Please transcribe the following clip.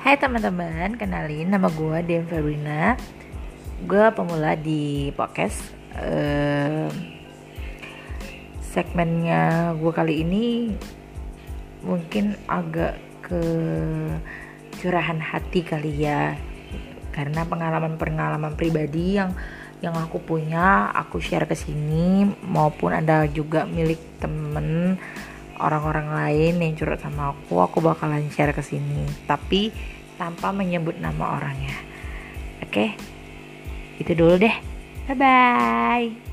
Hai teman-teman, kenalin nama gue Dem Fabrina Gue pemula di podcast uh, Segmennya gue kali ini mungkin agak ke curahan hati kali ya. Karena pengalaman-pengalaman pribadi yang yang aku punya aku share ke sini maupun ada juga milik temen orang-orang lain yang curhat sama aku aku bakalan share ke sini. Tapi tanpa menyebut nama orangnya. Oke? Itu dulu deh. Bye bye